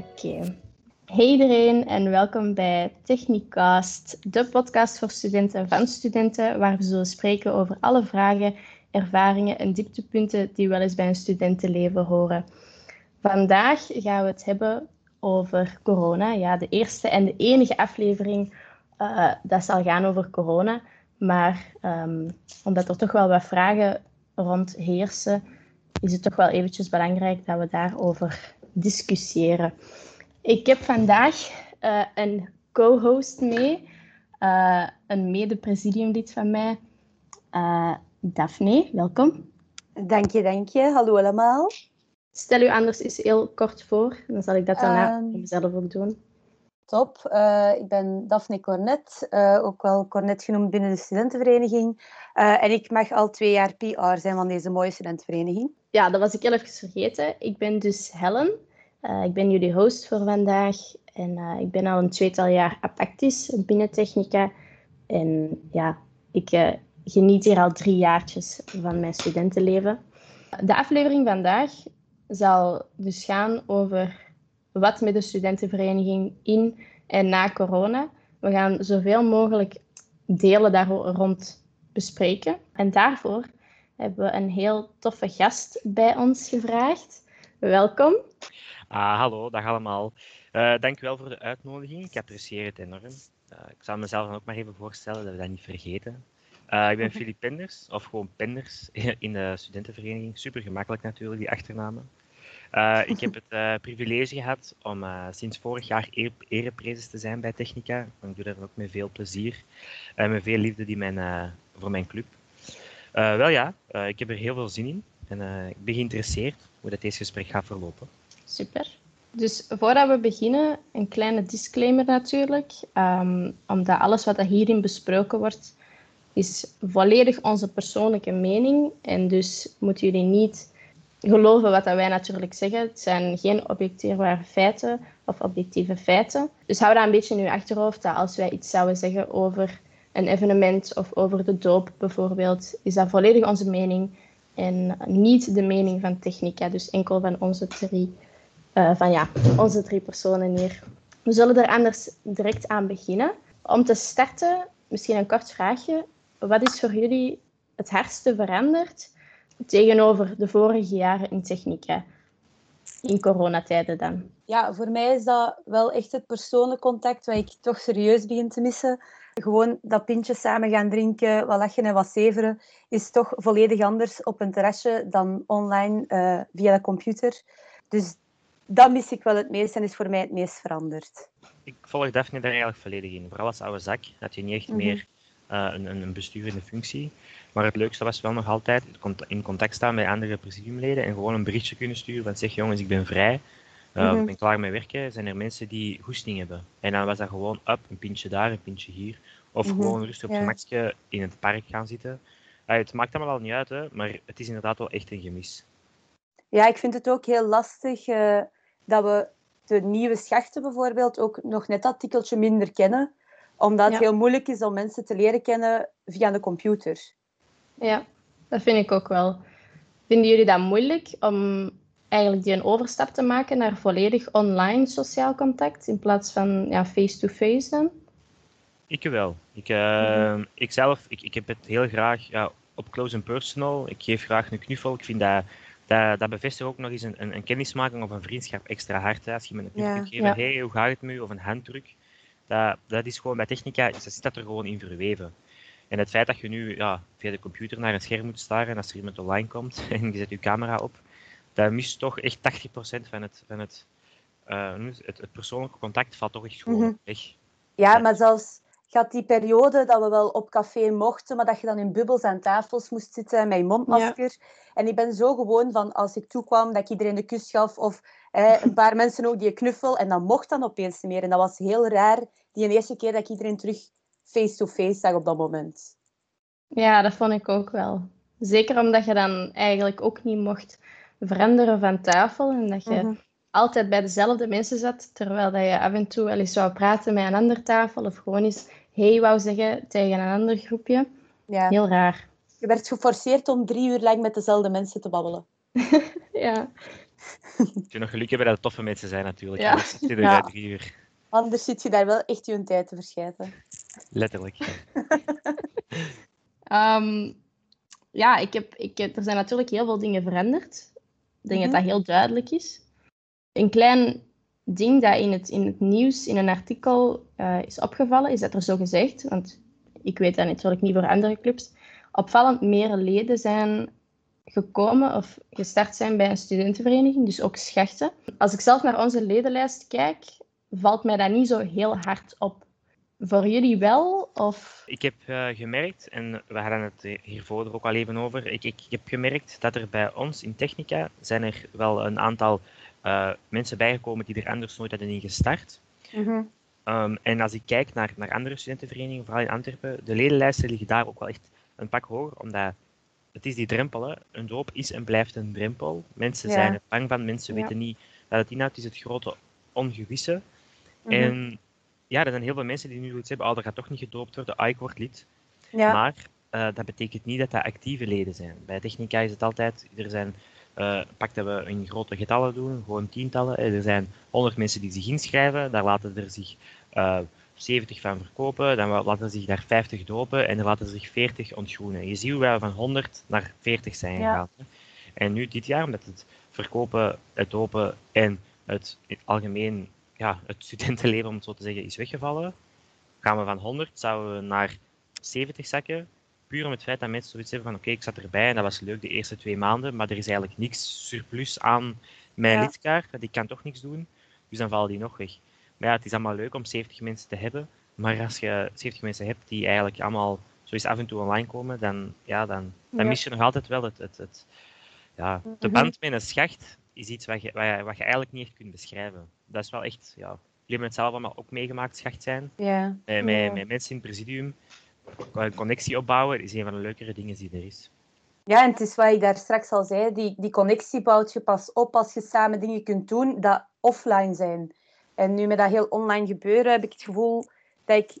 Oké. Hey iedereen en welkom bij Techniecast, de podcast voor studenten van studenten, waar we zullen spreken over alle vragen, ervaringen en dieptepunten die wel eens bij een studentenleven horen. Vandaag gaan we het hebben over corona. Ja, de eerste en de enige aflevering uh, dat zal gaan over corona. Maar um, omdat er toch wel wat vragen rond heersen, is het toch wel eventjes belangrijk dat we daarover discussiëren. Ik heb vandaag uh, een co-host mee, uh, een mede-presidiumlid van mij, uh, Daphne. Welkom. Dank je, dank je. Hallo allemaal. Stel u anders eens heel kort voor, dan zal ik dat daarna um, zelf ook doen. Top. ik ben Daphne Cornet, ook wel Cornet genoemd binnen de studentenvereniging. en ik mag al twee jaar PR zijn van deze mooie studentenvereniging. Ja, dat was ik heel even vergeten. Ik ben dus Helen. Ik ben jullie host voor vandaag en ik ben al een tweetal jaar apactis binnen Technica. En ja, ik geniet hier al drie jaartjes van mijn studentenleven. De aflevering vandaag zal dus gaan over wat met de studentenvereniging in en na corona. We gaan zoveel mogelijk delen daar rond bespreken. En daarvoor hebben we een heel toffe gast bij ons gevraagd. Welkom. Ah, hallo, dag allemaal. Uh, dank u wel voor de uitnodiging. Ik apprecieer het enorm. Uh, ik zal mezelf dan ook maar even voorstellen dat we dat niet vergeten. Uh, ik ben Filip Penders, of gewoon Penders in de studentenvereniging. Super gemakkelijk natuurlijk, die achternamen. Ik heb het privilege gehad om sinds vorig jaar ereprezes te zijn bij Technica. Ik doe dat ook met veel plezier en met veel liefde die mijn, voor mijn club. wel ja, ik heb er heel veel zin in en ik ben geïnteresseerd hoe dat deze gesprek gaat verlopen. Super. Dus voordat we beginnen, een kleine disclaimer natuurlijk. Um, omdat alles wat hierin besproken wordt, is volledig onze persoonlijke mening. En dus moeten jullie niet geloven wat wij natuurlijk zeggen. Het zijn geen objectieve feiten of objectieve feiten. Dus hou dat een beetje in je achterhoofd dat als wij iets zouden zeggen over een evenement of over de doop bijvoorbeeld, is dat volledig onze mening en niet de mening van Technica. Dus enkel van onze drie uh, van ja, onze drie personen hier. We zullen er anders direct aan beginnen. Om te starten, misschien een kort vraagje. Wat is voor jullie het hardste veranderd tegenover de vorige jaren in technica? In coronatijden dan? Ja, voor mij is dat wel echt het persoonlijk contact wat ik toch serieus begin te missen. Gewoon dat pintje samen gaan drinken, wat lachen en wat zeveren, is toch volledig anders op een terrasje dan online uh, via de computer. Dus dat mis ik wel het meest en is voor mij het meest veranderd. Ik volg Daphne daar eigenlijk volledig in. Vooral als oude zak had je niet echt mhm. meer uh, een, een bestuurende functie. Maar het leukste was wel nog altijd in contact staan met andere presidiumleden en gewoon een berichtje kunnen sturen van zeg jongens, ik ben vrij, uh, ik ben klaar met werken. Zijn er mensen die goesting hebben? En dan was dat gewoon up, een pintje daar, een pintje hier. Of mhm. gewoon rustig op je gemakje in het park gaan zitten. Uh, het maakt allemaal al niet uit, hè, maar het is inderdaad wel echt een gemis. Ja, ik vind het ook heel lastig dat we de nieuwe schachten bijvoorbeeld ook nog net dat tikkeltje minder kennen, omdat het heel moeilijk is om mensen te leren kennen via de computer. Ja, dat vind ik ook wel. Vinden jullie dat moeilijk om eigenlijk die een overstap te maken naar volledig online sociaal contact in plaats van ja, face-to-face dan? Ik wel. Ik, uh, ik zelf, ik, ik heb het heel graag ja, op close and personal. Ik geef graag een knuffel. Ik vind dat dat, dat bevestigt ook nog eens een, een, een, kennismaking of een vriendschap extra hard. Als je met een knuffel ja, geeft, hey, hoe gaat het met u? Of een handdruk. Dat, dat is gewoon bij technica, dat zit dat er gewoon in verweven. En het feit dat je nu ja, via de computer naar een scherm moet staren als er iemand online komt en je zet je camera op, dat mist toch echt 80% van het, van het, uh, het, het, persoonlijke contact valt toch echt gewoon mhm. weg. Ja, maar zelfs gaat die periode dat we wel op café mochten, maar dat je dan in bubbels aan tafels moest zitten met je mondmasker. En ik ben zo gewoon van als ik toekwam dat ik iedereen de kus gaf of een paar mensen ook die een knuffel en dat mocht dan opeens niet meer. En dat was heel raar, die eerste keer dat ik iedereen terug face-to-face zag op dat moment. Ja, dat vond ik ook wel. Zeker omdat je dan eigenlijk ook niet mocht veranderen van tafel en dat je mhm. altijd bij dezelfde mensen zat, terwijl dat je af en toe wel eens zou praten met een andere tafel of gewoon eens hey wou zeggen tegen een ander groepje. Ja. Heel raar. Je werd geforceerd om drie uur lang met dezelfde mensen te babbelen. ja, je nog geluk hebben dat het toffe mensen zijn natuurlijk. Ja. Er Ja. drie uur. Anders zit je daar wel echt je tijd te verschijten. Letterlijk. Ehm, ja, ik heb, ik er zijn natuurlijk heel veel dingen veranderd. Ik denk Mhm. dat dat heel duidelijk is. Een klein ding dat in het, in het nieuws, in een artikel eh, is opgevallen, is dat er zo gezegd, want ik weet dat natuurlijk niet voor andere clubs, opvallend meer leden zijn gekomen of gestart zijn bij een studentenvereniging, dus ook schachten. Als ik zelf naar onze ledenlijst kijk, valt mij dat niet zo heel hard op. Voor jullie wel? Of... Ik heb eh, gemerkt, en we hadden het hiervoor er ook al even over, ik, ik, ik heb gemerkt dat er bij ons in Technica zijn er wel een aantal eh, mensen bijgekomen die er anders nooit hadden in gestart. Mhm. Ehm, en als ik kijk naar, naar andere studentenverenigingen, vooral in Antwerpen, de ledenlijsten liggen daar ook wel echt een pak hoger, omdat het is die drempel. Hè. Een doop is en blijft een drempel. Mensen Ja. zijn er bang van, mensen Ja. weten niet dat het inhoudt, het is het grote ongewisse. Mhm. En ja, er zijn heel veel mensen die nu zoiets hebben, oh, dat gaat toch niet gedoopt worden, ah, ik word lid. Ja. Maar eh, dat betekent niet dat dat actieve leden zijn. Bij Technica is het altijd, er zijn, eh pak dat we in grote getallen doen, gewoon tientallen. Eh, Er zijn 100 mensen die zich inschrijven, daar laten er zich eh 70 van verkopen, dan laten er zich daar 50 dopen en er laten er zich 40 ontgroenen. Je ziet hoe wij van 100 naar 40 zijn gegaan. En nu dit jaar, omdat het verkopen, het dopen en het algemeen ja, het studentenleven, om het zo te zeggen, is weggevallen, gaan we van 100 zouden we naar 70 zakken. Puur om het feit dat mensen zoiets hebben van oké, ik zat erbij en dat was leuk de eerste twee maanden, maar er is eigenlijk niks surplus aan mijn Ja. lidkaart, want ik kan toch niks doen. Dus dan vallen die nog weg. Maar ja, het is allemaal leuk om 70 mensen te hebben, maar als je 70 mensen hebt die eigenlijk allemaal zo eens af en toe online komen, dan, ja, dan, dan Ja. mis je nog altijd wel het, het, het ja, de Mhm. band met een schacht is iets wat je, wat, je, wat je eigenlijk niet echt kunt beschrijven. Dat is wel echt, ja, jullie hebben het zelf allemaal ook meegemaakt, schacht zijn. Ja. Met, met, Ja. met mensen in het presidium. Een connectie opbouwen is een van de leukere dingen die er is. Ja, en het is wat ik daar straks al zei, die, die connectie bouwt je pas op als je samen dingen kunt doen dat offline zijn. En nu met dat heel online gebeuren heb ik het gevoel dat ik...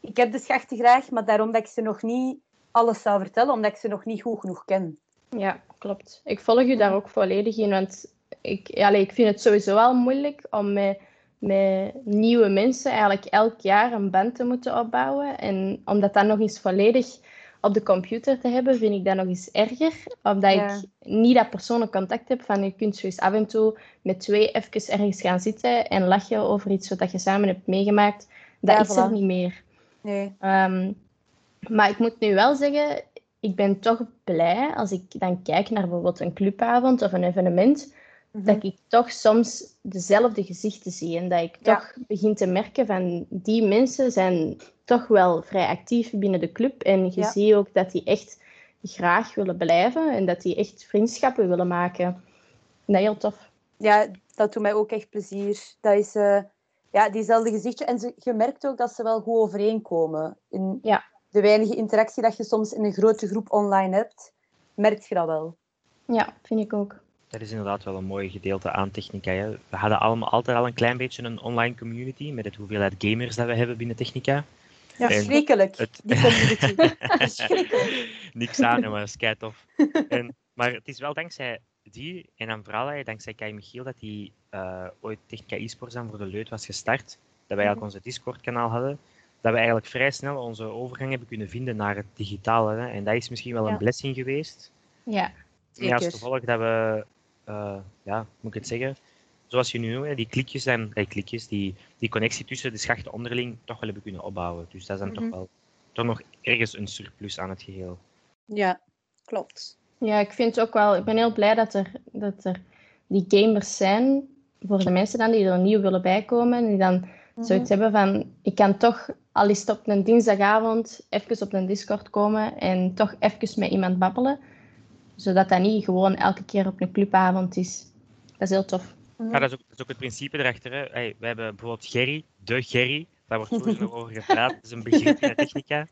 Ik heb de schachten graag, maar daarom dat ik ze nog niet alles zou vertellen, omdat ik ze nog niet goed genoeg ken. Ja, klopt. Ik volg u daar ook volledig in, want ik, allee, ik vind het sowieso al moeilijk om met, met nieuwe mensen eigenlijk elk jaar een band te moeten opbouwen. En om dat dan nog eens volledig op de computer te hebben, vind ik dat nog eens erger. Omdat Ja. ik niet dat persoonlijk contact heb van je kunt zo eens af en toe met twee even ergens gaan zitten en lachen over iets wat je samen hebt meegemaakt. Dat Ja, is er voilà. niet meer. Nee. Ehm, maar ik moet nu wel zeggen, ik ben toch blij als ik dan kijk naar bijvoorbeeld een clubavond of een evenement, Mhm. dat ik toch soms dezelfde gezichten zie en dat ik Ja. toch begin te merken van die mensen zijn toch wel vrij actief binnen de club en je Ja. ziet ook dat die echt graag willen blijven en dat die echt vriendschappen willen maken. Is heel tof. Ja, dat doet mij ook echt plezier. Dat is eh, ja, diezelfde gezichtje. En ze, je merkt ook dat ze wel goed overeenkomen. In Ja. de weinige interactie dat je soms in een grote groep online hebt, merk je dat wel. Ja, vind ik ook. Dat is inderdaad wel een mooi gedeelte aan Technica. Hè. We hadden allemaal altijd al een klein beetje een online community met het hoeveelheid gamers dat we hebben binnen Technica. Ja, En het- die community. Verschrikkelijk. Niks aan, maar dat tof. En, maar het is wel dankzij die, en dan vooral hè, dankzij Kai Michiel, dat die eh, ooit Technica e-sports dan voor de Leut was gestart. Dat wij eigenlijk onze Discord-kanaal hadden. Dat we eigenlijk vrij snel onze overgang hebben kunnen vinden naar het digitale. Hè. En dat is misschien wel een blessing geweest. Ja, Ja, als gevolg dat we, ja, hoe moet ik het zeggen, zoals je nu noemt, die klikjes en eh, klikjes, die, die connectie tussen de schachten onderling toch wel hebben kunnen opbouwen. Dus dat is dan Mhm. toch wel toch nog ergens een surplus aan het geheel. Ja, klopt. Ja, ik vind ook wel, ik ben heel blij dat er, dat er die gamers zijn voor de mensen dan die er nieuw willen bijkomen. En die dan zoiets hebben van, ik kan toch, al is het op een dinsdagavond, even op een Discord komen en toch even met iemand babbelen. Zodat dat niet gewoon elke keer op een clubavond is. Dat is heel tof. Ja, dat is, ook, dat is ook het principe erachter. Hè. Hey, we hebben bijvoorbeeld Gerry, de Gerry, daar wordt sowieso nog over gepraat. Dat is een begrip in de technica.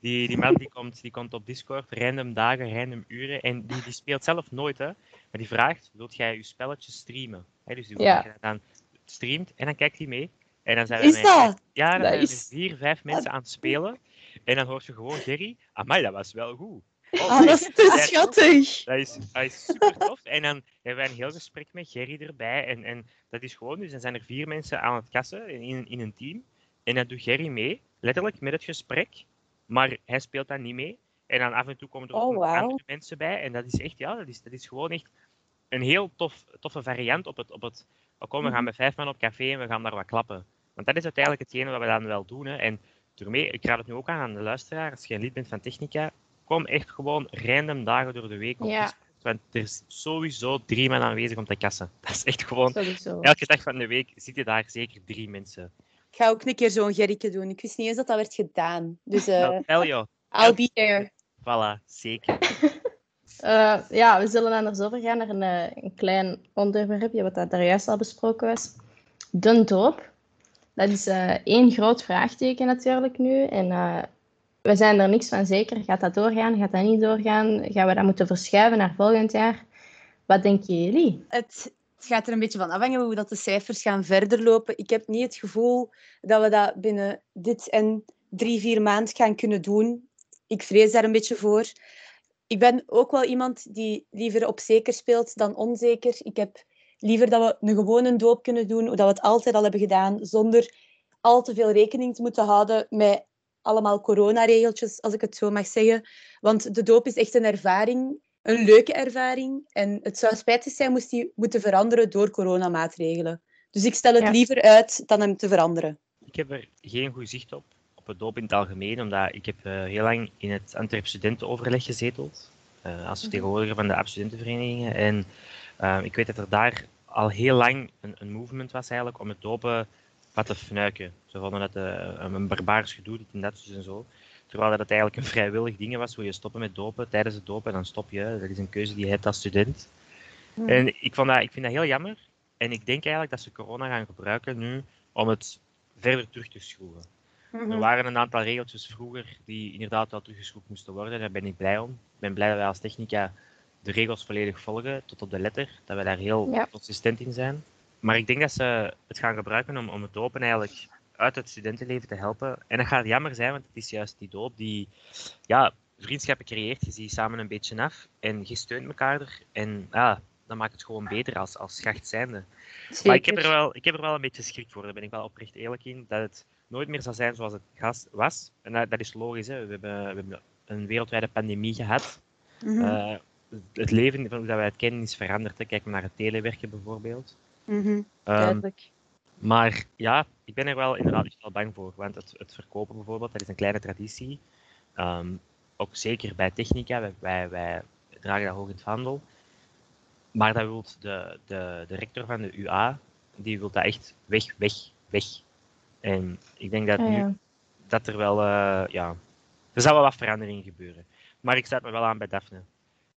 Die, die man die komt, die komt op Discord, random dagen, random uren. En die, die speelt zelf nooit, hè. Maar die vraagt, wilt jij je spelletje streamen? Dus die Ja. dan streamt en dan kijkt hij mee. En dan zijn Is er dat? Ja, dan zijn er Nice. vier, vijf mensen aan het spelen. En dan hoor je gewoon Gerry, amai, dat was wel goed. Oh, Ah, dat is te schattig. Dat is, dat is super tof. En dan hebben wij een heel gesprek met Gerry erbij. En, en dat is gewoon, dus dan zijn er vier mensen aan het kassen in, in een team. En dan doet Gerry mee, letterlijk met het gesprek. Maar hij speelt dan niet mee. En dan af en toe komen er ook Oh, nog wauw. andere mensen bij. En dat is echt, ja, dat is, dat is gewoon echt een heel tof, toffe variant op het. Op het oh, kom, we gaan Mhm. met vijf man op café en we gaan daar wat klappen. Want dat is uiteindelijk hetgene wat we dan wel doen. Hè. En daarmee, ik raad het nu ook aan aan de luisteraar, als je een lid bent van Technica, kom echt gewoon random dagen door de week op Ja. Want er is sowieso drie man aanwezig om te kassen. Dat is echt gewoon, Sowieso. elke dag van de week zitten daar zeker drie mensen. Ik ga ook een keer zo'n gerrike doen. Ik wist niet eens dat dat werd gedaan. Dus eh Nou, I'll be there. voilà, zeker. Eh, ja, we zullen dan er zo over gaan naar een, eh, een klein onderwerpje, wat daar juist al besproken was. De doop. Dat is eh, één groot vraagteken natuurlijk nu. En eh, we zijn er niks van zeker. Gaat dat doorgaan? Gaat dat niet doorgaan? Gaan we dat moeten verschuiven naar volgend jaar? Wat denken jullie? Het, gaat er een beetje van afhangen hoe dat de cijfers gaan verder lopen. Ik heb niet het gevoel dat we dat binnen dit en drie, vier maanden gaan kunnen doen. Ik vrees daar een beetje voor. Ik ben ook wel iemand die liever op zeker speelt dan onzeker. Ik heb liever dat we een gewone doop kunnen doen, hoe dat we het altijd al hebben gedaan, zonder al te veel rekening te moeten houden met allemaal coronaregeltjes, als ik het zo mag zeggen. Want de doop is echt een ervaring, een leuke ervaring. En het zou spijtig zijn moest die moeten veranderen door coronamaatregelen. Dus ik stel het Ja. liever uit dan hem te veranderen. Ik heb er geen goed zicht op, op het doop in het algemeen, omdat ik heb eh, heel lang in het Antwerp Studentenoverleg gezeteld, eh, als vertegenwoordiger van de studentenverenigingen. En eh, ik weet dat er daar al heel lang een, een movement was eigenlijk om het dopen wat te fnuiken. Ze vonden dat eh, een barbaars gedoe, dat dus en zo. Terwijl dat het eigenlijk een vrijwillig ding was, hoe je stoppen met dopen tijdens het dopen, en dan stop je. Dat is een keuze die je hebt als student. En ik, vond dat, ik vind dat heel jammer. En ik denk eigenlijk dat ze corona gaan gebruiken nu om het verder terug te schroeven. Er waren een aantal regeltjes vroeger die inderdaad wel teruggeschroefd moesten worden. Daar ben ik blij om. Ik ben blij dat wij als technica de regels volledig volgen, tot op de letter. Dat we daar heel Ja. consistent in zijn. Maar ik denk dat ze het gaan gebruiken om, om het dopen eigenlijk uit het studentenleven te helpen. En dat gaat jammer zijn, want het is juist die doop die ja, vriendschappen creëert. Je ziet samen een beetje af en je steunt elkaar er. En ja, dat maakt het gewoon beter als, als schacht zijnde. Maar ik heb, er wel, ik heb er wel een beetje schrik voor, daar ben ik wel oprecht eerlijk in. Dat het nooit meer zal zijn zoals het was. En dat, dat is logisch, hè. We, hebben, we hebben een wereldwijde pandemie gehad. Mhm, Eh, het leven van hoe dat wij het kennen is veranderd. Hè. Kijk maar naar het telewerken bijvoorbeeld. Duidelijk. maar ja, ik ben er wel inderdaad wel bang voor. Want het, het verkopen bijvoorbeeld, dat is een kleine traditie. Ehm, ook zeker bij Technica, wij, wij, wij dragen dat hoog in het vaandel. Maar dat wil de, de, de rector van de UA, die wil dat echt weg, weg, weg. En ik denk dat Ah, nu dat er wel, eh, ja, er zal wel wat verandering gebeuren. Maar ik sluit me wel aan bij Daphne.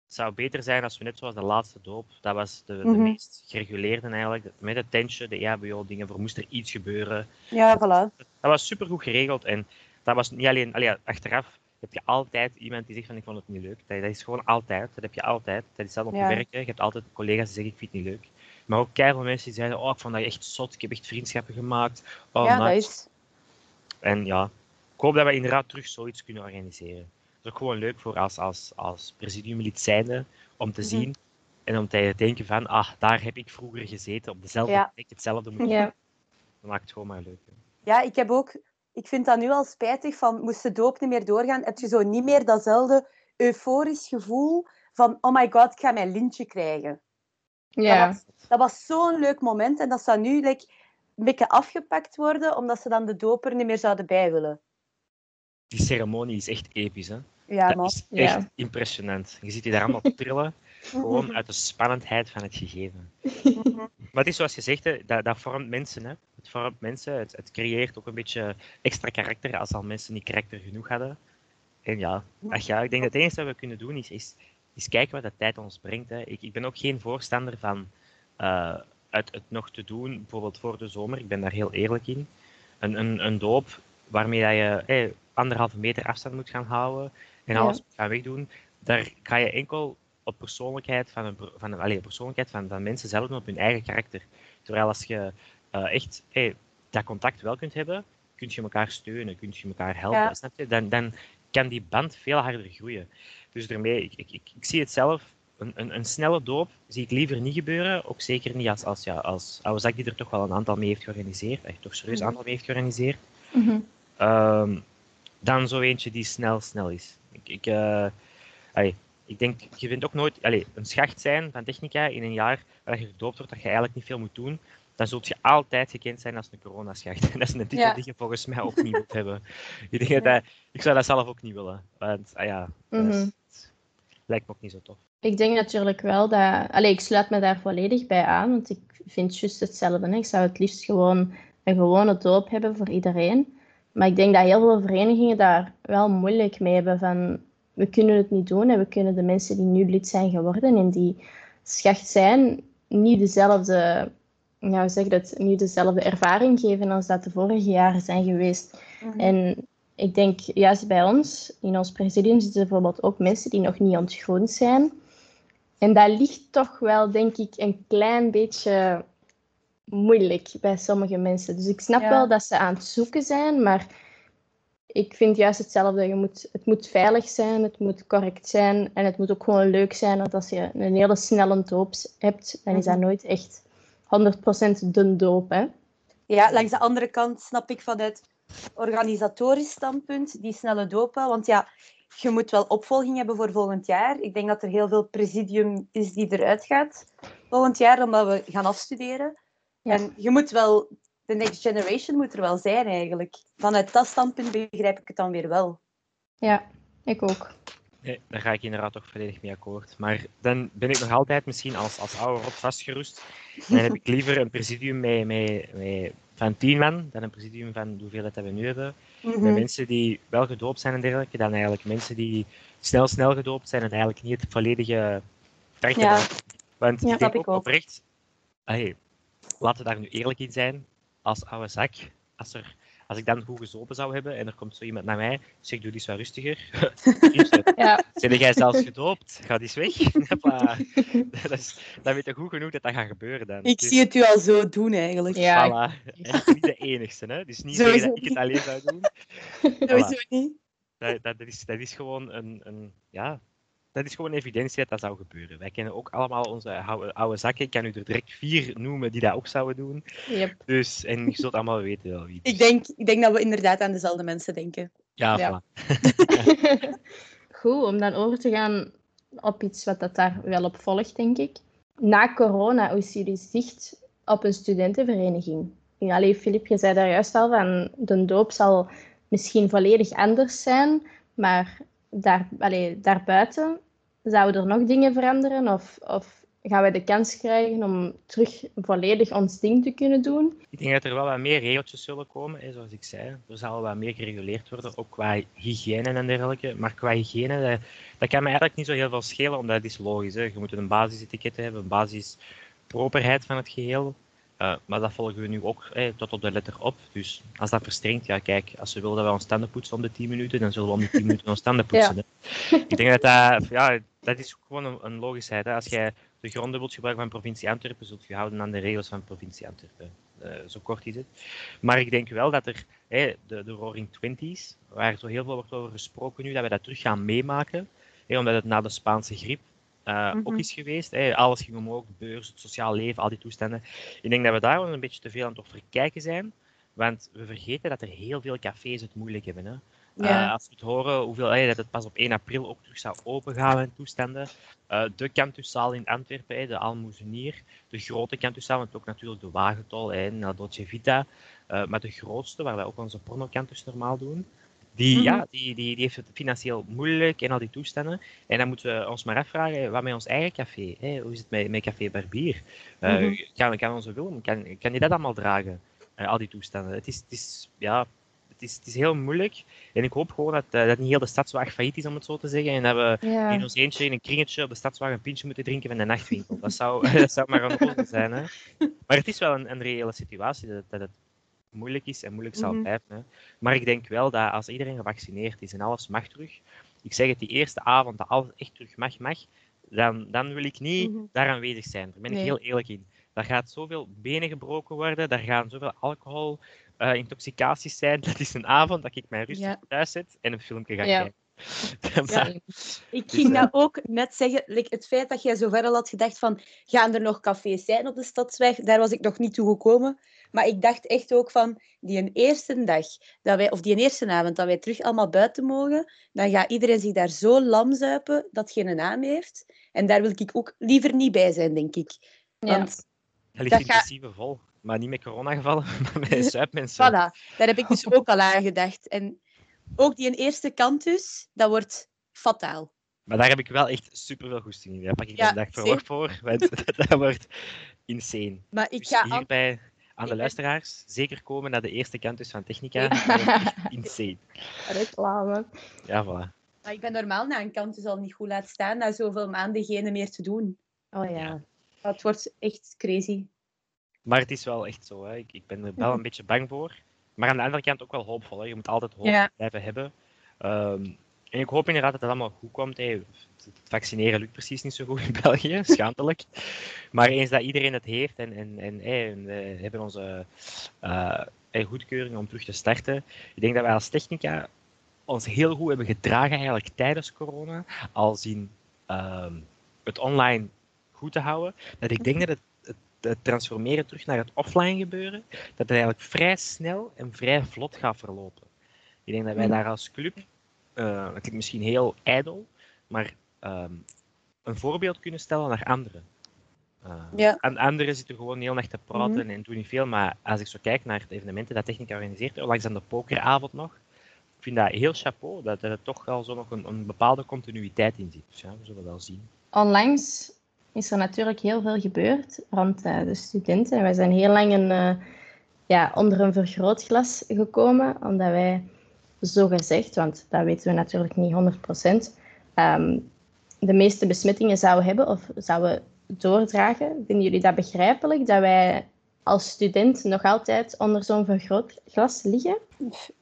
Het zou beter zijn als we net zoals de laatste doop, dat was de, de Mhm. meest gereguleerde eigenlijk, met het tentje, de EHBO-dingen, voor moest er iets gebeuren. Ja, voilà. Dat was supergoed geregeld en dat was niet alleen, allee, ja, achteraf heb je altijd iemand die zegt van ik vond het niet leuk. Dat, dat is gewoon altijd, dat heb je altijd. Dat is zelf op Ja. je werk, hè. je hebt altijd collega's die zeggen ik vind het niet leuk. Maar ook keihard mensen die zeiden, oh ik vond dat echt zot, ik heb echt vriendschappen gemaakt. Oh, ja, nice. dat is... En ja, ik hoop dat we inderdaad terug zoiets kunnen organiseren. Is ook gewoon leuk voor als, als, als presidiumlid zijnde om te Mhm. zien en om te denken van, ah, daar heb ik vroeger gezeten, op dezelfde Ja. plek, hetzelfde moeten Ja. doen. Dat maakt het gewoon maar leuk. hè. Ja, ik heb ook... Ik vind dat nu al spijtig, van moest de doop niet meer doorgaan, heb je zo niet meer datzelfde euforisch gevoel van oh my god, ik ga mijn lintje krijgen. Ja. was- Dat was zo'n leuk moment en dat zou nu like, een beetje afgepakt worden, omdat ze dan de doper niet meer zouden bij willen. Die ceremonie is echt episch, hè? Ja, dat man. is echt Ja. impressionant. Je ziet die daar allemaal trillen, gewoon uit de spannendheid van het gegeven. Maar het is zoals je zegt, hè, dat, dat vormt mensen. Hè. Het vormt mensen, het, het creëert ook een beetje extra karakter als al mensen niet karakter genoeg hadden. En ja, ach ja ik denk dat het enige wat we kunnen doen is, is, is kijken wat de tijd ons brengt. Hè. Ik, ik ben ook geen voorstander van eh, het, het nog te doen, bijvoorbeeld voor de zomer. Ik ben daar heel eerlijk in. Een, een, een doop waarmee dat je hey, anderhalve meter afstand moet gaan houden en alles moet gaan wegdoen, daar ga je enkel op persoonlijkheid van, een, van, een, allee, persoonlijkheid van, van mensen zelf doen, op hun eigen karakter. Terwijl als je eh, echt hey, dat contact wel kunt hebben, kun je elkaar steunen, kun je elkaar helpen. Ja. Snap je? Dan, dan kan die band veel harder groeien. Dus daarmee, ik, ik, ik, zie het zelf, een, een, een, snelle doop zie ik liever niet gebeuren. Ook zeker niet als, als, ja, als Oude die er toch wel een aantal mee heeft georganiseerd. Echt toch serieus een mhm. aantal mee heeft georganiseerd. Mhm. Ehm, dan zo eentje die snel, snel is. Ik, ik, uh, ik denk, je vindt ook nooit allee, een schacht zijn van technica in een jaar waar je gedoopt wordt, dat je eigenlijk niet veel moet doen. Dan zult je altijd gekend zijn als een coronaschacht. En dat is een titel die je volgens mij ook niet moet hebben. Ik, denk dat, ik zou dat zelf ook niet willen. Want ah ja, dat mhm. lijkt me ook niet zo tof. Ik denk natuurlijk wel dat... Allee, ik sluit me daar volledig bij aan, want ik vind juist hetzelfde. Hè. Ik zou het liefst gewoon een gewone doop hebben voor iedereen. Maar ik denk dat heel veel verenigingen daar wel moeilijk mee hebben. Van, we kunnen het niet doen en we kunnen de mensen die nu lid zijn geworden en die schacht zijn, niet dezelfde, nou zeg dat, niet dezelfde ervaring geven als dat de vorige jaren zijn geweest. Mhm. En ik denk, juist bij ons, in ons presidium zitten bijvoorbeeld ook mensen die nog niet ontgroend zijn. En dat ligt toch wel, denk ik, een klein beetje moeilijk bij sommige mensen. Dus ik snap wel dat ze aan het zoeken zijn, maar ik vind juist hetzelfde. Je moet, het moet veilig zijn, het moet correct zijn en het moet ook gewoon leuk zijn. Want als je een hele snelle doop hebt, dan is dat mhm. nooit echt 100% de doop. Hè? Ja, langs de andere kant snap ik vanuit organisatorisch standpunt die snelle dopen. Want ja, je moet wel opvolging hebben voor volgend jaar. Ik denk dat er heel veel presidium is die eruit gaat volgend jaar, omdat we gaan afstuderen. En je moet wel de next generation moet er wel zijn eigenlijk. Vanuit dat standpunt begrijp ik het dan weer wel. Ja, ik ook. Nee, daar ga ik inderdaad toch volledig mee akkoord. Maar dan ben ik nog altijd misschien als, als oude rot vastgeroest. Dan heb ik liever een presidium met, met, met, van tien man dan een presidium van hoeveel dat we nu hebben. Met mhm. mensen die wel gedoopt zijn en dergelijke, dan eigenlijk mensen die snel, snel gedoopt zijn en eigenlijk niet het volledige traject ja. Want ja, ik denk ook, ook oprecht, hey, laten we daar nu eerlijk in zijn, als oude zak, als, er, als ik dan goed gezopen zou hebben en er komt zo iemand naar mij, zeg, doe eens wat rustiger. ja. Zijn jij zelfs gedoopt? Ga eens weg. dat is, dan weet je goed genoeg dat dat gaat gebeuren dan. Ik dus zie het u al zo doen eigenlijk. Ja. Voilà. niet de enigste, hè. Dus niet dat ik het alleen zou doen. Sowieso niet. Dat, dat, is, dat is gewoon een, een ja, dat is gewoon evidentie dat dat zou gebeuren. Wij kennen ook allemaal onze oude, zakken. Ik kan u er direct vier noemen die dat ook zouden doen. Yep. Dus, en je zult allemaal weten wel wie. Ik denk, ik denk dat we inderdaad aan dezelfde mensen denken. Ja, ja. Goed, om dan over te gaan op iets wat dat daar wel op volgt, denk ik. Na corona, hoe is jullie zicht op een studentenvereniging? Allee, Filip, je zei daar juist al van de doop zal misschien volledig anders zijn, maar daar, allee, daarbuiten, Zouden er nog dingen veranderen? Of, of gaan wij de kans krijgen om terug volledig ons ding te kunnen doen? Ik denk dat er wel wat meer regeltjes zullen komen, hè, zoals ik zei. Er zal wat meer gereguleerd worden, ook qua hygiëne en dergelijke. Maar qua hygiëne, dat, dat kan me eigenlijk niet zo heel veel schelen, omdat het is logisch. Hè. Je moet een basisetiket hebben, een basisproperheid van het geheel. Uh, maar dat volgen we nu ook tot op de letter op. Dus als dat verstrengt, ja kijk, als we willen dat we ons tanden poetsen om de 10 minuten, dan zullen we om de 10 minuten ons tanden poetsen. Ja. Ik denk dat dat, ja, dat is gewoon een, een logischheid. Hè. Als jij de gronden wilt gebruiken van provincie Antwerpen, zult je houden aan de regels van provincie Antwerpen. Uh, zo kort is het. Maar ik denk wel dat er de, de Roaring Twenties, waar zo heel veel wordt over gesproken nu, dat we dat terug gaan meemaken. omdat het na de Spaanse griep uh, ook mhm. is geweest. Alles ging omhoog, de beurs, het sociaal leven, al die toestanden. Ik denk dat we daar wel een beetje te veel aan het verkijken zijn. Want we vergeten dat er heel veel cafés het moeilijk hebben. Hè. Uh, als we het horen, hoeveel, hey, dat het pas op 1 april ook terug zou opengaan en toestanden. Uh, de campuszaal in Antwerpen, hey, de Almoezenier. De grote campuszaal, want ook natuurlijk de Wagentol en La Dolce Vita. Uh, maar de grootste, waar wij ook onze pornocampus normaal doen. Die, ja, mhm. die, die, die heeft het financieel moeilijk en al die toestanden. En dan moeten we ons maar afvragen, wat met ons eigen café? Hoe is het met, met Café Barbier? Mm kan, kan onze Willem, kan, kan die dat allemaal dragen? Al die toestanden. Het is, het is, ja, het is, het is heel moeilijk. En ik hoop gewoon dat, uh, dat niet heel de stadswagen failliet is, om het zo te zeggen. En dat we in ons eentje in een kringetje op de stadswagen een pintje moeten drinken van de nachtwinkel. Dat zou, dat zou maar een oplossing zijn. Hè? Maar het is wel een, een reële situatie dat, dat het moeilijk is en moeilijk zal mhm. blijven. Hè. Maar ik denk wel dat als iedereen gevaccineerd is en alles mag terug, ik zeg het die eerste avond dat alles echt terug mag, mag, dan, dan wil ik niet mm daar aanwezig zijn. Daar ben ik heel eerlijk in. Daar gaat zoveel benen gebroken worden, daar gaan zoveel alcohol uh, intoxicaties zijn. Dat is een avond dat ik mij rustig Ja. thuis zet en een filmpje ga Ja. kijken. Maar- Ik Dus, ging eh, dat ook net zeggen. like, het feit dat jij zo ver al had gedacht van... Gaan er nog cafés zijn op de Stadsweg? Daar was ik nog niet toe gekomen. Maar ik dacht echt ook van... Die een eerste dag, dat wij, of die een eerste avond, dat wij terug allemaal buiten mogen, dan gaat iedereen zich daar zo lam zuipen dat geen naam heeft. En daar wil ik ook liever niet bij zijn, denk ik. Ja. Want, Dat ligt Dat in principe vol. Maar niet met corona gevallen, maar met zuipmensen. voilà, daar heb ik dus ook al aan gedacht. En ook die een eerste kant dus, dat wordt fataal. Maar daar heb ik wel echt super veel goesting in. Daar pak ik Ja, een dag verhoord voor. Want dat wordt insane. Maar ik Dus ga aan- hierbij aan ik de ben- luisteraars zeker komen naar de eerste kant dus van Technica. Ja. Dat wordt echt insane. Reclame. Ja, voilà. Maar ik ben normaal na een kant dus al niet goed laat staan, na zoveel maanden geen meer te doen. Oh ja. Het wordt echt crazy. Maar het is wel echt zo. Hè. Ik, ik ben er wel een beetje bang voor. Maar aan de andere kant ook wel hoopvol. Hè. Je moet altijd hoop Ja. blijven hebben. Ehm, en ik hoop inderdaad dat het allemaal goed komt. Het vaccineren lukt precies niet zo goed in België, schaamtelijk. Maar eens dat iedereen het heeft en, en, en, en we hebben onze hè, goedkeuring om terug te starten. Ik denk dat wij als Technica ons heel goed hebben gedragen eigenlijk tijdens corona. Als in ehm, het online goed te houden. Dat ik denk dat het, het, het transformeren terug naar het offline gebeuren, dat het eigenlijk vrij snel en vrij vlot gaat verlopen. Ik denk dat wij Mhm. daar als club, eh dat klinkt misschien heel ijdel, maar ehm, een voorbeeld kunnen stellen naar anderen. Eh, Ja. an- Anderen zitten gewoon heel erg te praten Mhm. en doen niet veel, maar als ik zo kijk naar de evenementen dat Technica organiseert, langs aan de pokeravond nog, ik vind dat heel chapeau, dat er toch wel zo nog een, een bepaalde continuïteit in zit. Dus ja, we zullen wel zien. Onlangs is er natuurlijk heel veel gebeurd rond eh, de studenten. En wij zijn heel lang een, eh, ja, onder een vergrootglas gekomen, omdat wij zo gezegd, want dat weten we natuurlijk niet 100%, ehm, de meeste besmettingen zouden hebben of zouden doordragen. Vinden jullie dat begrijpelijk, dat wij als student nog altijd onder zo'n vergrootglas liggen?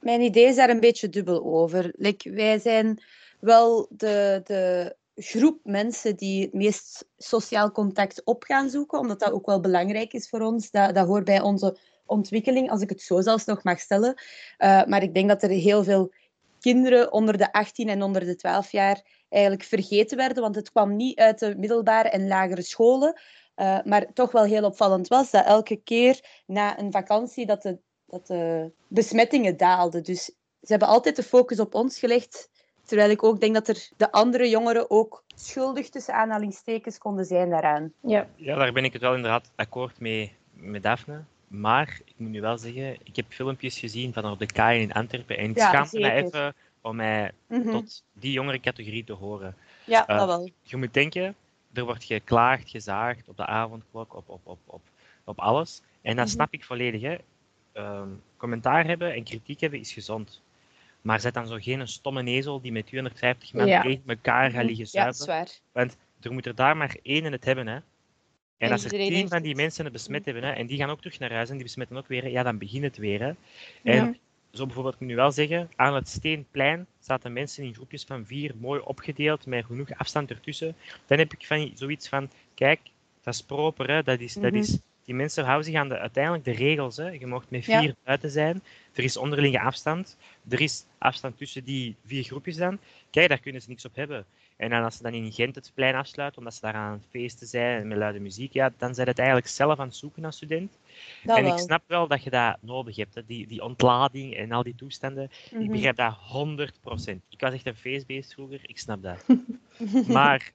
Mijn idee is daar een beetje dubbel over. Wij zijn wel de, de groep mensen die het meest sociaal contact op gaan zoeken, omdat dat ook wel belangrijk is voor ons. Dat, dat hoort bij onze ontwikkeling, als ik het zo zelfs nog mag stellen. Uh, maar ik denk dat er heel veel kinderen onder de 18 en onder de 12 jaar eigenlijk vergeten werden, want het kwam niet uit de middelbare en lagere scholen. Uh, maar toch wel heel opvallend was dat elke keer na een vakantie dat de, dat de besmettingen daalden. Dus ze hebben altijd de focus op ons gelegd, terwijl ik ook denk dat er de andere jongeren ook schuldig tussen aanhalingstekens konden zijn daaraan. Ja, Ja, daar ben ik het wel inderdaad akkoord mee met Daphne. Maar ik moet nu wel zeggen, ik heb filmpjes gezien van op de KAI in Antwerpen en ik Ja, schaamde me zeker. even om mij Mhm. tot die jongere categorie te horen. Ja, Eh, dat wel. Je moet denken, er wordt geklaagd, gezaagd op de avondklok, op, op, op, op, op alles. En dat Mhm. snap ik volledig. Hè. Ehm, commentaar hebben en kritiek hebben is gezond. Maar zet dan zo geen stomme nezel die met 250 man Ja. tegen elkaar gaat liggen Ja, zuipen. zwaar. Want er moet er daar maar één in het hebben. Hè. En, En als er tien van die het. mensen het besmet hebben, hè, en die gaan ook terug naar huis en die besmetten ook weer, ja, dan begint het weer. Hè. En Ja. zo bijvoorbeeld, ik moet nu wel zeggen, aan het Steenplein zaten mensen in groepjes van vier, mooi opgedeeld, met genoeg afstand ertussen. Dan heb ik van, zoiets van, kijk, dat is proper, hè. Dat, is, dat Mhm. is, die mensen houden zich aan de, uiteindelijk de regels. Hè. Je mag met Ja. vier buiten zijn, er is onderlinge afstand, er is afstand tussen die vier groepjes dan. Kijk, daar kunnen ze niks op hebben. En dan als ze dan in Gent het plein afsluiten, omdat ze daar aan het feesten zijn en met luide muziek, ja, dan zijn het eigenlijk zelf aan het zoeken als student. Dat en wel. ik snap wel dat je dat nodig hebt, hè. Die, die ontlading en al die toestanden. Ik Mhm. begrijp dat 100%. Ik was echt een feestbeest vroeger, ik snap dat. Maar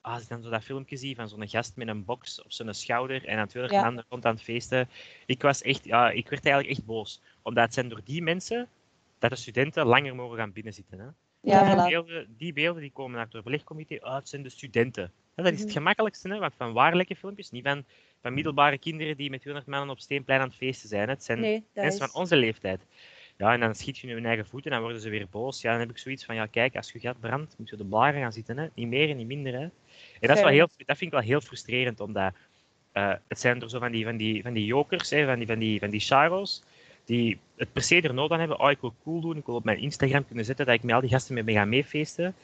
als ik dan zo dat filmpje zie van zo'n gast met een box op zijn schouder en aan 20 Ja. man er rond aan het feesten, ik was echt, ja, ik werd eigenlijk echt boos. Omdat het zijn door die mensen dat de studenten langer mogen gaan binnenzitten. Hè. Ja. Die, voilà. beelden, die beelden die komen naar het overlegcomité, oh, het zijn de studenten. Ja, dat is het Mhm. gemakkelijkste, hè, want van waarlijke filmpjes, niet van, van middelbare kinderen die met 200 mannen op Steenplein aan het feesten zijn. hè. Het zijn Nee, mensen is... van onze leeftijd. Ja, en dan schiet je in hun eigen voeten en dan worden ze weer boos. Ja, dan heb ik zoiets van, ja kijk, als je gat brandt, moet je de blaren gaan zitten. Hè? Niet meer en niet minder. Hè? En dat, is wel heel, dat vind ik wel heel frustrerend, omdat eh, het zijn er zo van die, van die, van die jokers, hè, van die, van die, van die charo's, die het per se er nood aan hebben. Oh, ik wil cool doen, ik wil op mijn Instagram kunnen zetten dat ik met al die gasten mee ga meefeesten.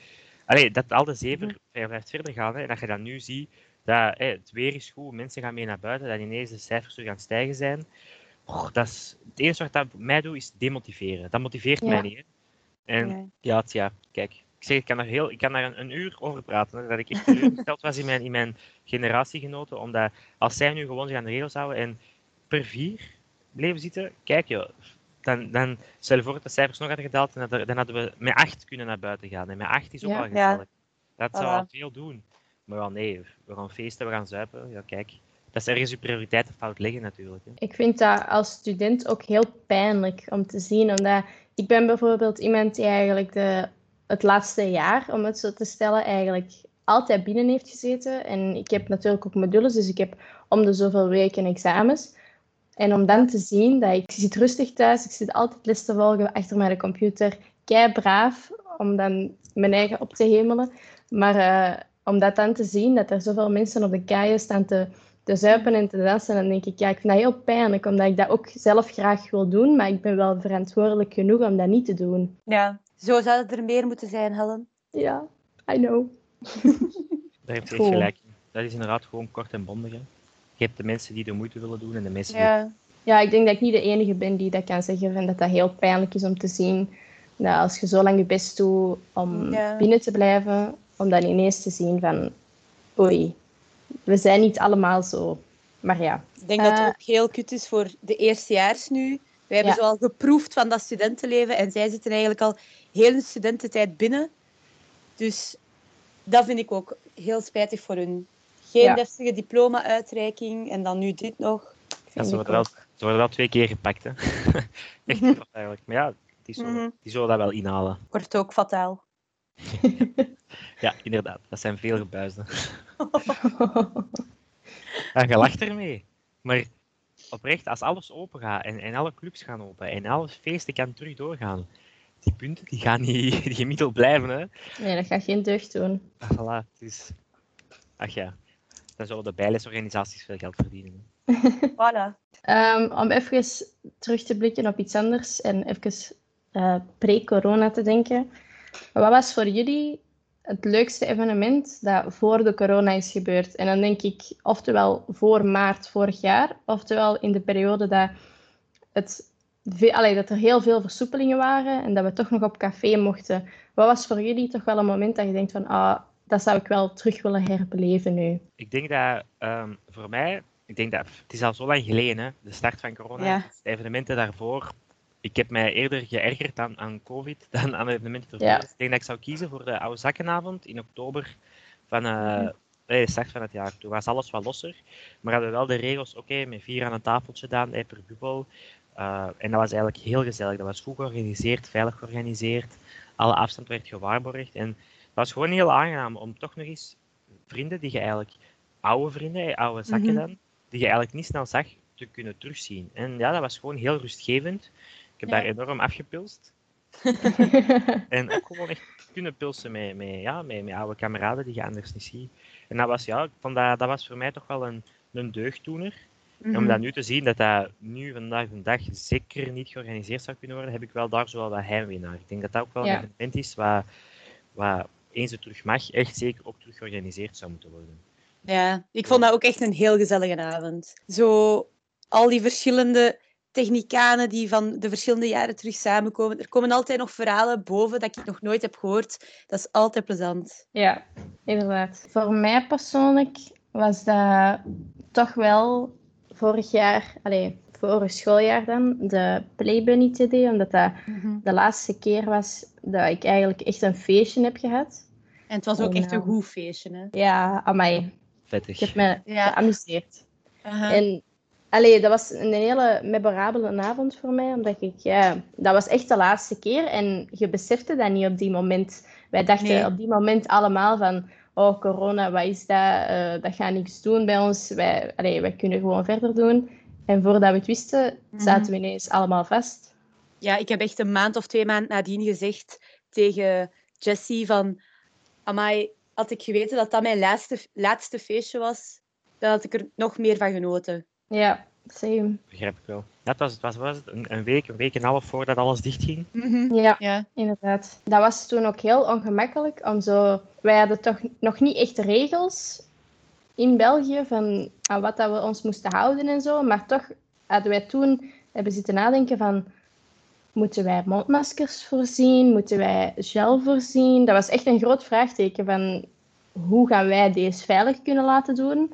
Allee, dat al de zeven Mhm. blijft verder gaan. Hè, en dat je dan nu ziet dat het weer is goed, mensen gaan mee naar buiten, dat ineens de cijfers weer gaan stijgen zijn. Oh, dat is, het enige wat dat mij doet, is demotiveren. Dat motiveert Ja. mij niet. hè. En Nee. ja, tja, kijk. Ik zeg, ik kan daar, heel, ik kan daar een, een uur over praten. hè, Dat ik echt teleurgesteld was in mijn, in mijn generatiegenoten. Omdat als zij nu gewoon zich aan de regels houden en per vier bleven zitten, kijk joh, dan, dan stel je voor dat de cijfers nog hadden gedaald en dat dan hadden we met acht kunnen naar buiten gaan. En met acht is ook Ja. al Ja. gezellig. Dat zou al veel doen. Maar ja, nee, we gaan feesten, we gaan zuipen. Ja, kijk. Dat is ergens je prioriteiten fout liggen natuurlijk. Hè. Ik vind dat als student ook heel pijnlijk om te zien. Omdat ik ben bijvoorbeeld iemand die eigenlijk de, het laatste jaar, om het zo te stellen, eigenlijk altijd binnen heeft gezeten. En ik heb natuurlijk ook modules, dus ik heb om de zoveel weken examens. En om dan te zien dat ik zit rustig thuis, ik zit altijd les te volgen achter mijn computer, kei braaf, om dan mijn eigen op te hemelen. Maar eh, om dat dan te zien, dat er zoveel mensen op de kaaien staan te, te zuipen en te dansen, dan denk ik, ja, ik vind dat heel pijnlijk, omdat ik dat ook zelf graag wil doen, maar ik ben wel verantwoordelijk genoeg om dat niet te doen. Ja, zo zou het er meer moeten zijn, Helen. Ja, I know. Daar heb je Cool. gelijk in. Dat is inderdaad gewoon kort en bondig. Hè. Je hebt de mensen die de moeite willen doen en de mensen die Ja, Ja, ik denk dat ik niet de enige ben die dat kan zeggen, en dat dat heel pijnlijk is om te zien. Dat als je zo lang je best doet om Ja. binnen te blijven, om dan ineens te zien van, oei, we zijn niet allemaal zo. Maar ja, ik denk dat Eh. het ook heel kut is voor de eerstejaars nu. Wij hebben Ja. zo al geproefd van dat studentenleven en zij zitten eigenlijk al heel hun studententijd binnen. Dus dat vind ik ook heel spijtig voor hun. Geen Ja. deftige diploma-uitreiking en dan nu dit nog. Ja, ze, worden wel, ook. ze worden wel twee keer gepakt. Hè. Echt Mhm. eigenlijk. Maar ja, die zullen, Mhm. die zullen dat wel inhalen. Wordt ook fataal. Ja, inderdaad. Dat zijn veel gebuisden. Ja, je lacht ermee. Maar oprecht, als alles open gaat en, en alle clubs gaan open en alle feesten kan terug doorgaan, die punten die gaan niet die gemiddeld blijven. Hè. nee, dat gaat geen deugd doen. Ah, Voilà, dus... Ach ja, dan zullen de bijlesorganisaties veel geld verdienen. Voilà. Ehm, om even terug te blikken op iets anders en even eh, pre-corona te denken. Wat was voor jullie het leukste evenement dat voor de corona is gebeurd? En dan denk ik oftewel voor maart vorig jaar, oftewel in de periode dat, het, allee, dat er heel veel versoepelingen waren en dat we toch nog op café mochten. Wat was voor jullie toch wel een moment dat je denkt van, ah, dat zou ik wel terug willen herbeleven nu? Ik denk dat ehm, voor mij, ik denk dat het is al zo lang geleden, hè, de start van corona. Ja. De evenementen daarvoor. Ik heb mij eerder geërgerd aan, aan COVID dan aan evenementen ervoor. Ja. Ik denk dat ik zou kiezen voor de oude zakkenavond in oktober van nee, de start van het jaar. Toen was alles wat losser, maar hadden we wel de regels, oké, met vier aan een tafeltje gedaan, eh, per bubbel. Eh, en dat was eigenlijk heel gezellig. Dat was goed georganiseerd, veilig georganiseerd. Alle afstand werd gewaarborgd. En het was gewoon heel aangenaam om toch nog eens vrienden die je eigenlijk oude vrienden, oude zakken Mhm. dan, die je eigenlijk niet snel zag, te kunnen terugzien. En ja, dat was gewoon heel rustgevend. Ik heb Ja. daar enorm afgepulst. En ook gewoon echt kunnen pulsen met, met, ja, met, met oude kameraden die je anders niet ziet. En dat was, ja, ik vond dat, dat was voor mij toch wel een, een deugddoener. En Mhm. om dat nu te zien, dat dat nu vandaag de dag zeker niet georganiseerd zou kunnen worden, heb ik wel daar zo wel wat heimwee naar. Ik denk dat dat ook wel Ja. een evenement is waar, waar eens het terug mag, echt zeker ook terug georganiseerd zou moeten worden. Ja, ik vond dat ook echt een heel gezellige avond. Zo al die verschillende technicanen die van de verschillende jaren terug samenkomen. Er komen altijd nog verhalen boven dat ik nog nooit heb gehoord. Dat is altijd plezant. Ja, inderdaad. Voor mij persoonlijk was dat toch wel vorig jaar, allee, vorig schooljaar dan, de Playbunny TD, omdat dat de laatste keer was dat ik eigenlijk echt een feestje heb gehad. En het was ook echt een nou. goed feestje. Hè? Ja, amai. Vettig. Ik heb me Ja. geamuseerd. En allee, dat was een hele memorabele avond voor mij, omdat ik, ja, dat was echt de laatste keer en je besefte dat niet op die moment. Wij dachten Nee. op die moment allemaal van, oh corona, wat is dat? Eh, dat gaat niks doen bij ons. Wij, allee, wij kunnen gewoon verder doen. En voordat we het wisten, Mhm. zaten we ineens allemaal vast. Ja, ik heb echt een maand of twee maanden nadien gezegd tegen Jessie van... Amai, had ik geweten dat dat mijn laatste, laatste feestje was, dan had ik er nog meer van genoten. Ja, same. Begrijp ik wel. Het was, het was, was het, een, een week, een week en een half voordat alles dichtging. Ja, Ja. inderdaad. Dat was toen ook heel ongemakkelijk om zo... Wij hadden toch nog niet echt regels in België van aan wat dat we ons moesten houden en zo. Maar toch hadden wij toen hebben zitten nadenken van... Moeten wij mondmaskers voorzien? Moeten wij gel voorzien? Dat was echt een groot vraagteken van... Hoe gaan wij deze veilig kunnen laten doen?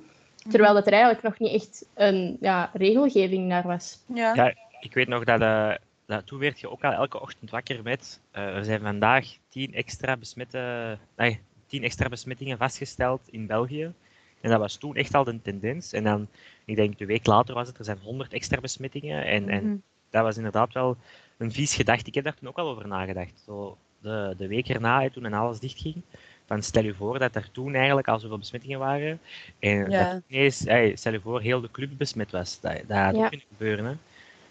Terwijl dat er eigenlijk nog niet echt een ja, regelgeving naar was. Ja. Ja, ik weet nog dat, eh, dat toen werd je ook al elke ochtend wakker met eh, er zijn vandaag tien extra, besmette, nee, tien extra besmettingen vastgesteld in België. En dat was toen echt al de tendens. En dan, ik denk de week later was het, er zijn 100 extra besmettingen. En, Mhm. en dat was inderdaad wel een vies gedacht. Ik heb daar toen ook al over nagedacht. Zo de, de week erna, hè, toen en alles dichtging. Van stel je voor dat er toen eigenlijk al zoveel besmettingen waren. En Ja. dat ineens, hey, stel je voor, heel de club besmet was. Dat, dat had Ja. ook kunnen gebeuren. Hè. Ik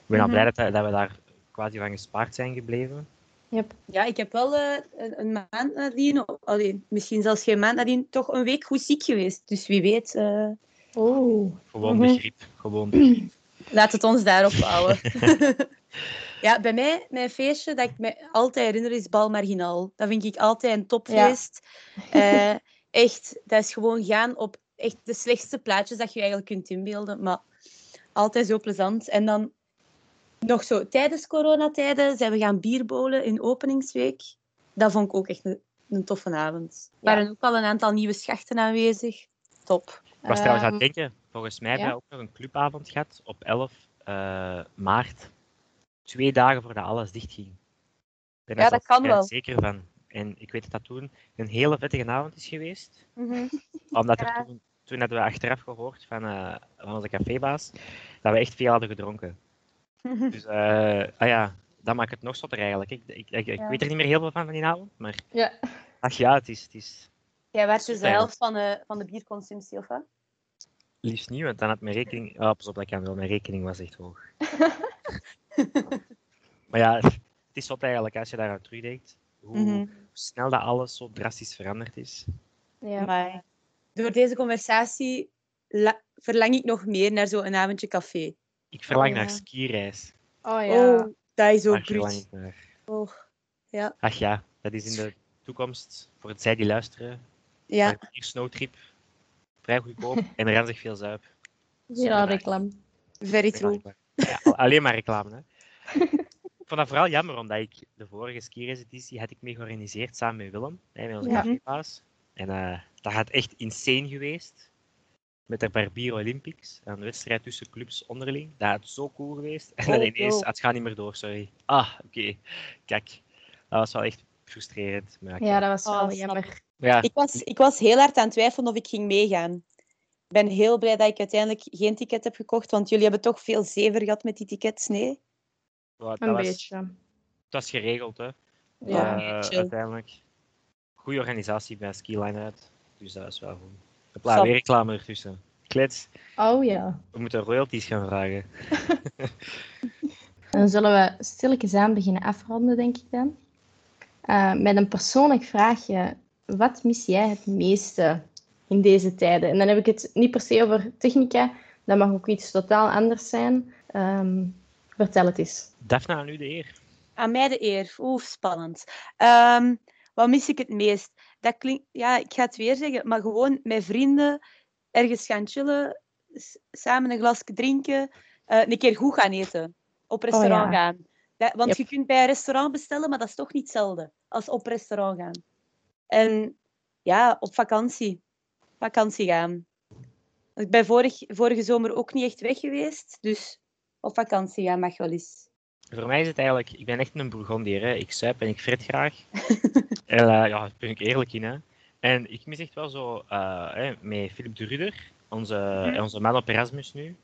ben al Mhm. blij dat, dat we daar quasi van gespaard zijn gebleven. Yep. Ja, ik heb wel eh, een, een maand nadien, misschien zelfs geen maand nadien, toch een week goed ziek geweest. Dus wie weet, eh, Oh. Gewoon Mhm. begrip. Gewoon begrip. Laat het ons daarop houden. ja, bij mij, mijn feestje dat ik me altijd herinner, is Bal Marginaal. Dat vind ik altijd een topfeest. Eh, echt, dat is gewoon gaan op echt de slechtste plaatjes dat je eigenlijk kunt inbeelden. Maar altijd zo plezant. En dan nog zo, tijdens coronatijden zijn we gaan bierbolen in openingsweek. Dat vond ik ook echt een, een toffe avond. Er waren ook al een aantal nieuwe schachten aanwezig. Top. Ik was trouwens aan het Ehm, denken, volgens mij hebben ja. we ook nog een clubavond gehad op 11 eh, maart. Twee dagen voordat alles dichtging. Ben Ja, dat kan wel. zeker van. En ik weet dat dat toen een hele vettige avond is geweest. Mhm. Omdat er toen, toen hadden we achteraf gehoord van, eh, van onze cafébaas dat we echt veel hadden gedronken. Dus eh, ah ja, dat maakt het nog zotter eigenlijk. Ik, ik, ik, ik Ja. weet er niet meer heel veel van van die avond, maar Ja. ach ja, het is, het is Jij werd dus de helft van de, van de bierconsumptie, of wat? Liefst niet, want dan had mijn rekening... Oh, pas op, dat kan wel. Mijn rekening was echt hoog. maar ja, het is wat eigenlijk als je daaraan terugdenkt. Hoe Mhm. snel dat alles zo drastisch veranderd is. Ja. Maar door deze conversatie la- verlang ik nog meer naar zo'n avondje café. Ik verlang Oh, ja. naar skireis. Oh ja. Oh, dat is ook Daar verlang bruut. ik naar. Oh, ja. Ach ja, dat is in de toekomst, voor het zij die luisteren, Ja. een snowtrip. Vrij goedkoop en er zich veel zuip. Ja, reclame. very true. Ja, alleen maar reclame, hè. Ik vond dat vooral jammer, omdat ik de vorige skireiseditie had ik mee georganiseerd samen met Willem, hè, met onze Ja. cafébaas. En eh, dat had echt insane geweest. Met de Barbier Olympics, een wedstrijd tussen clubs onderling. Dat had zo cool geweest. En dan Oh, ineens, wow. het gaat niet meer door, sorry. Ah, oké. Kijk, dat was wel echt frustrerend. Maar Ja, dat was Oh, wel snap jammer. Ja, Ik was, ik was heel hard aan het twijfelen of ik ging meegaan. Ik ben heel blij dat ik uiteindelijk geen ticket heb gekocht, want jullie hebben toch veel zever gehad met die tickets, nee? dat Een was, beetje. dat was geregeld, hè. Ja. Eh, uiteindelijk. Goede organisatie bij Skiline uit. Dus dat is wel goed. Hopla, Snap. weer reclame ertussen. Klets, Oh ja. we moeten royalties gaan vragen. Dan zullen we stilletjes aan beginnen afronden, denk ik dan. Eh, met een persoonlijk vraagje. Wat mis jij het meeste in deze tijden? En dan heb ik het niet per se over technica. Dat mag ook iets totaal anders zijn. Ehm, vertel het eens. Daphne, aan u de eer. Aan mij de eer. Oeh, spannend. Ehm, wat mis ik het meest? Dat klinkt, ja, ik ga het weer zeggen, maar gewoon met vrienden ergens gaan chillen, samen een glasje drinken, eh, een keer goed gaan eten, op restaurant ja. gaan. Dat, want Yep. je kunt bij een restaurant bestellen, maar dat is toch niet hetzelfde als op restaurant gaan. En ja, op vakantie. Vakantie gaan. Ik ben vorig, vorige zomer ook niet echt weg geweest, dus op vakantie gaan mag wel eens. Voor mij is het eigenlijk, ik ben echt een Bourgondier. Hè. Ik zuip en ik fret graag. en, eh, ja, daar ben ik eerlijk in. Hè. En ik mis echt wel zo, eh, hè, met Philip de Rudder, onze, onze man op Erasmus nu.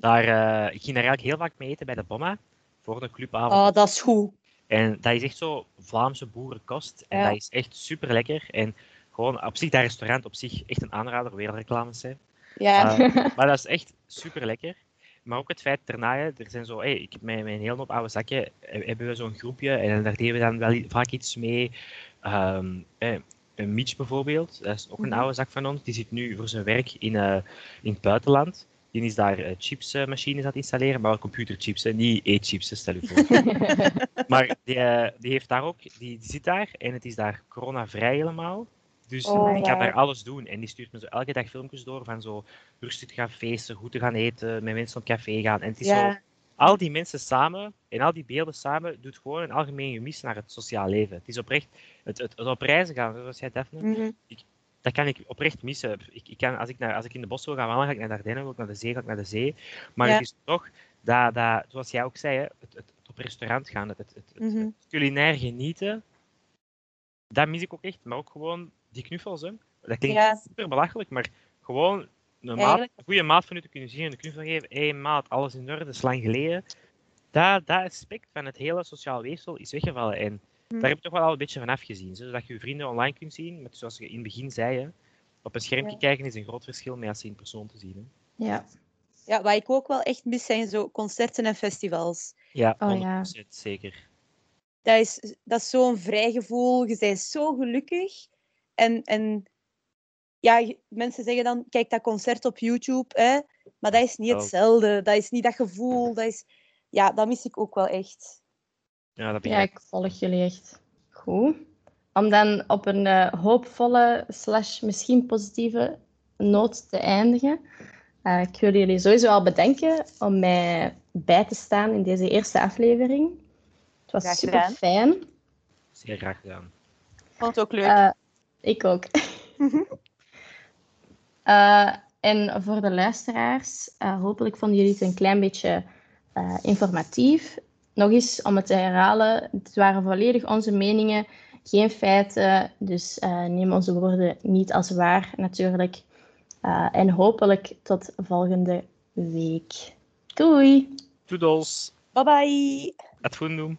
Daar, eh, ik ging daar eigenlijk heel vaak mee eten bij de Bomma, voor de clubavond. Oh, dat is goed. En dat is echt zo Vlaamse boerenkost. En Ja. dat is echt super lekker. En gewoon op zich, dat restaurant op zich echt een aanrader, wereldreclames zijn. Ja. Eh, maar dat is echt super lekker. Maar ook het feit daarna, er zijn zo, hey, ik heb met, met een hele hoop oude zakje, eh, hebben we zo'n groepje en daar deden we dan wel vaak iets mee. Eh, een Mitch bijvoorbeeld, dat is ook een Mhm. oude zak van ons, die zit nu voor zijn werk in, in het buitenland. Die is daar eh, chipsmachines aan het installeren, maar wel computerchips, hè, niet eetchips, hè, stel je voor. maar die, eh, die heeft daar ook, die, die zit daar en het is daar coronavrij helemaal. Dus Oh, ik ga daar alles doen. En die stuurt me zo elke dag filmpjes door van zo rustig te gaan feesten, goed te gaan eten, met mensen op café gaan. En het is zo, al die mensen samen en al die beelden samen doet gewoon een algemeen gemis naar het sociaal leven. Het is oprecht, het, het, het op reizen gaan, zoals jij Daphne, mhm. Dat kan ik oprecht missen. Ik, ik kan, als, ik naar, als ik in de bos wil gaan wandelen, ga ik naar de Ardennen, wil ik naar de zee, ga ik naar de zee. Maar Ja. het is toch, dat, dat, zoals jij ook zei, het, het, het op restaurant gaan, het, het, het, het- Mhm. het culinair genieten, dat mis ik ook echt. Maar ook gewoon die knuffels. Hè. Dat klinkt super belachelijk, maar gewoon een, maat, een goede maat van u te kunnen zien en een knuffel geven. Hé maat, alles in orde, dat is lang geleden. Dat, dat aspect van het hele sociaal weefsel is weggevallen. En. Daar heb ik toch wel al een beetje van afgezien. Zodat je je vrienden online kunt zien. Maar zoals je in het begin zei, hè, op een schermpje Ja. kijken is een groot verschil met als ze in persoon te zien. Hè. Ja. ja, wat ik ook wel echt mis zijn zo concerten en festivals. Ja, Oh, 100% ja. zeker. Dat is, dat is zo'n vrij gevoel. Je bent zo gelukkig. En, en ja, je- mensen zeggen dan, kijk dat concert op YouTube. Hè? Maar dat is niet Oh. hetzelfde. Dat is niet dat gevoel. Dat is, ja, dat mis ik ook wel echt. Ja, dat ja, ik. volg jullie echt goed. Om dan op een eh, hoopvolle, slash misschien positieve noot te eindigen. Eh, ik wil jullie sowieso al bedanken om mij bij te staan in deze eerste aflevering. Het was Graag super gedaan. fijn. Zeer graag gedaan. Ik vond het ook leuk. Eh, ik ook. Eh, en voor de luisteraars, eh, hopelijk vonden jullie het een klein beetje eh, informatief. Nog eens om het te herhalen, het waren volledig onze meningen, geen feiten. Dus eh, neem onze woorden niet als waar natuurlijk. Eh, en hopelijk tot volgende week. Doei! Toedels. Bye bye. Het goed doen.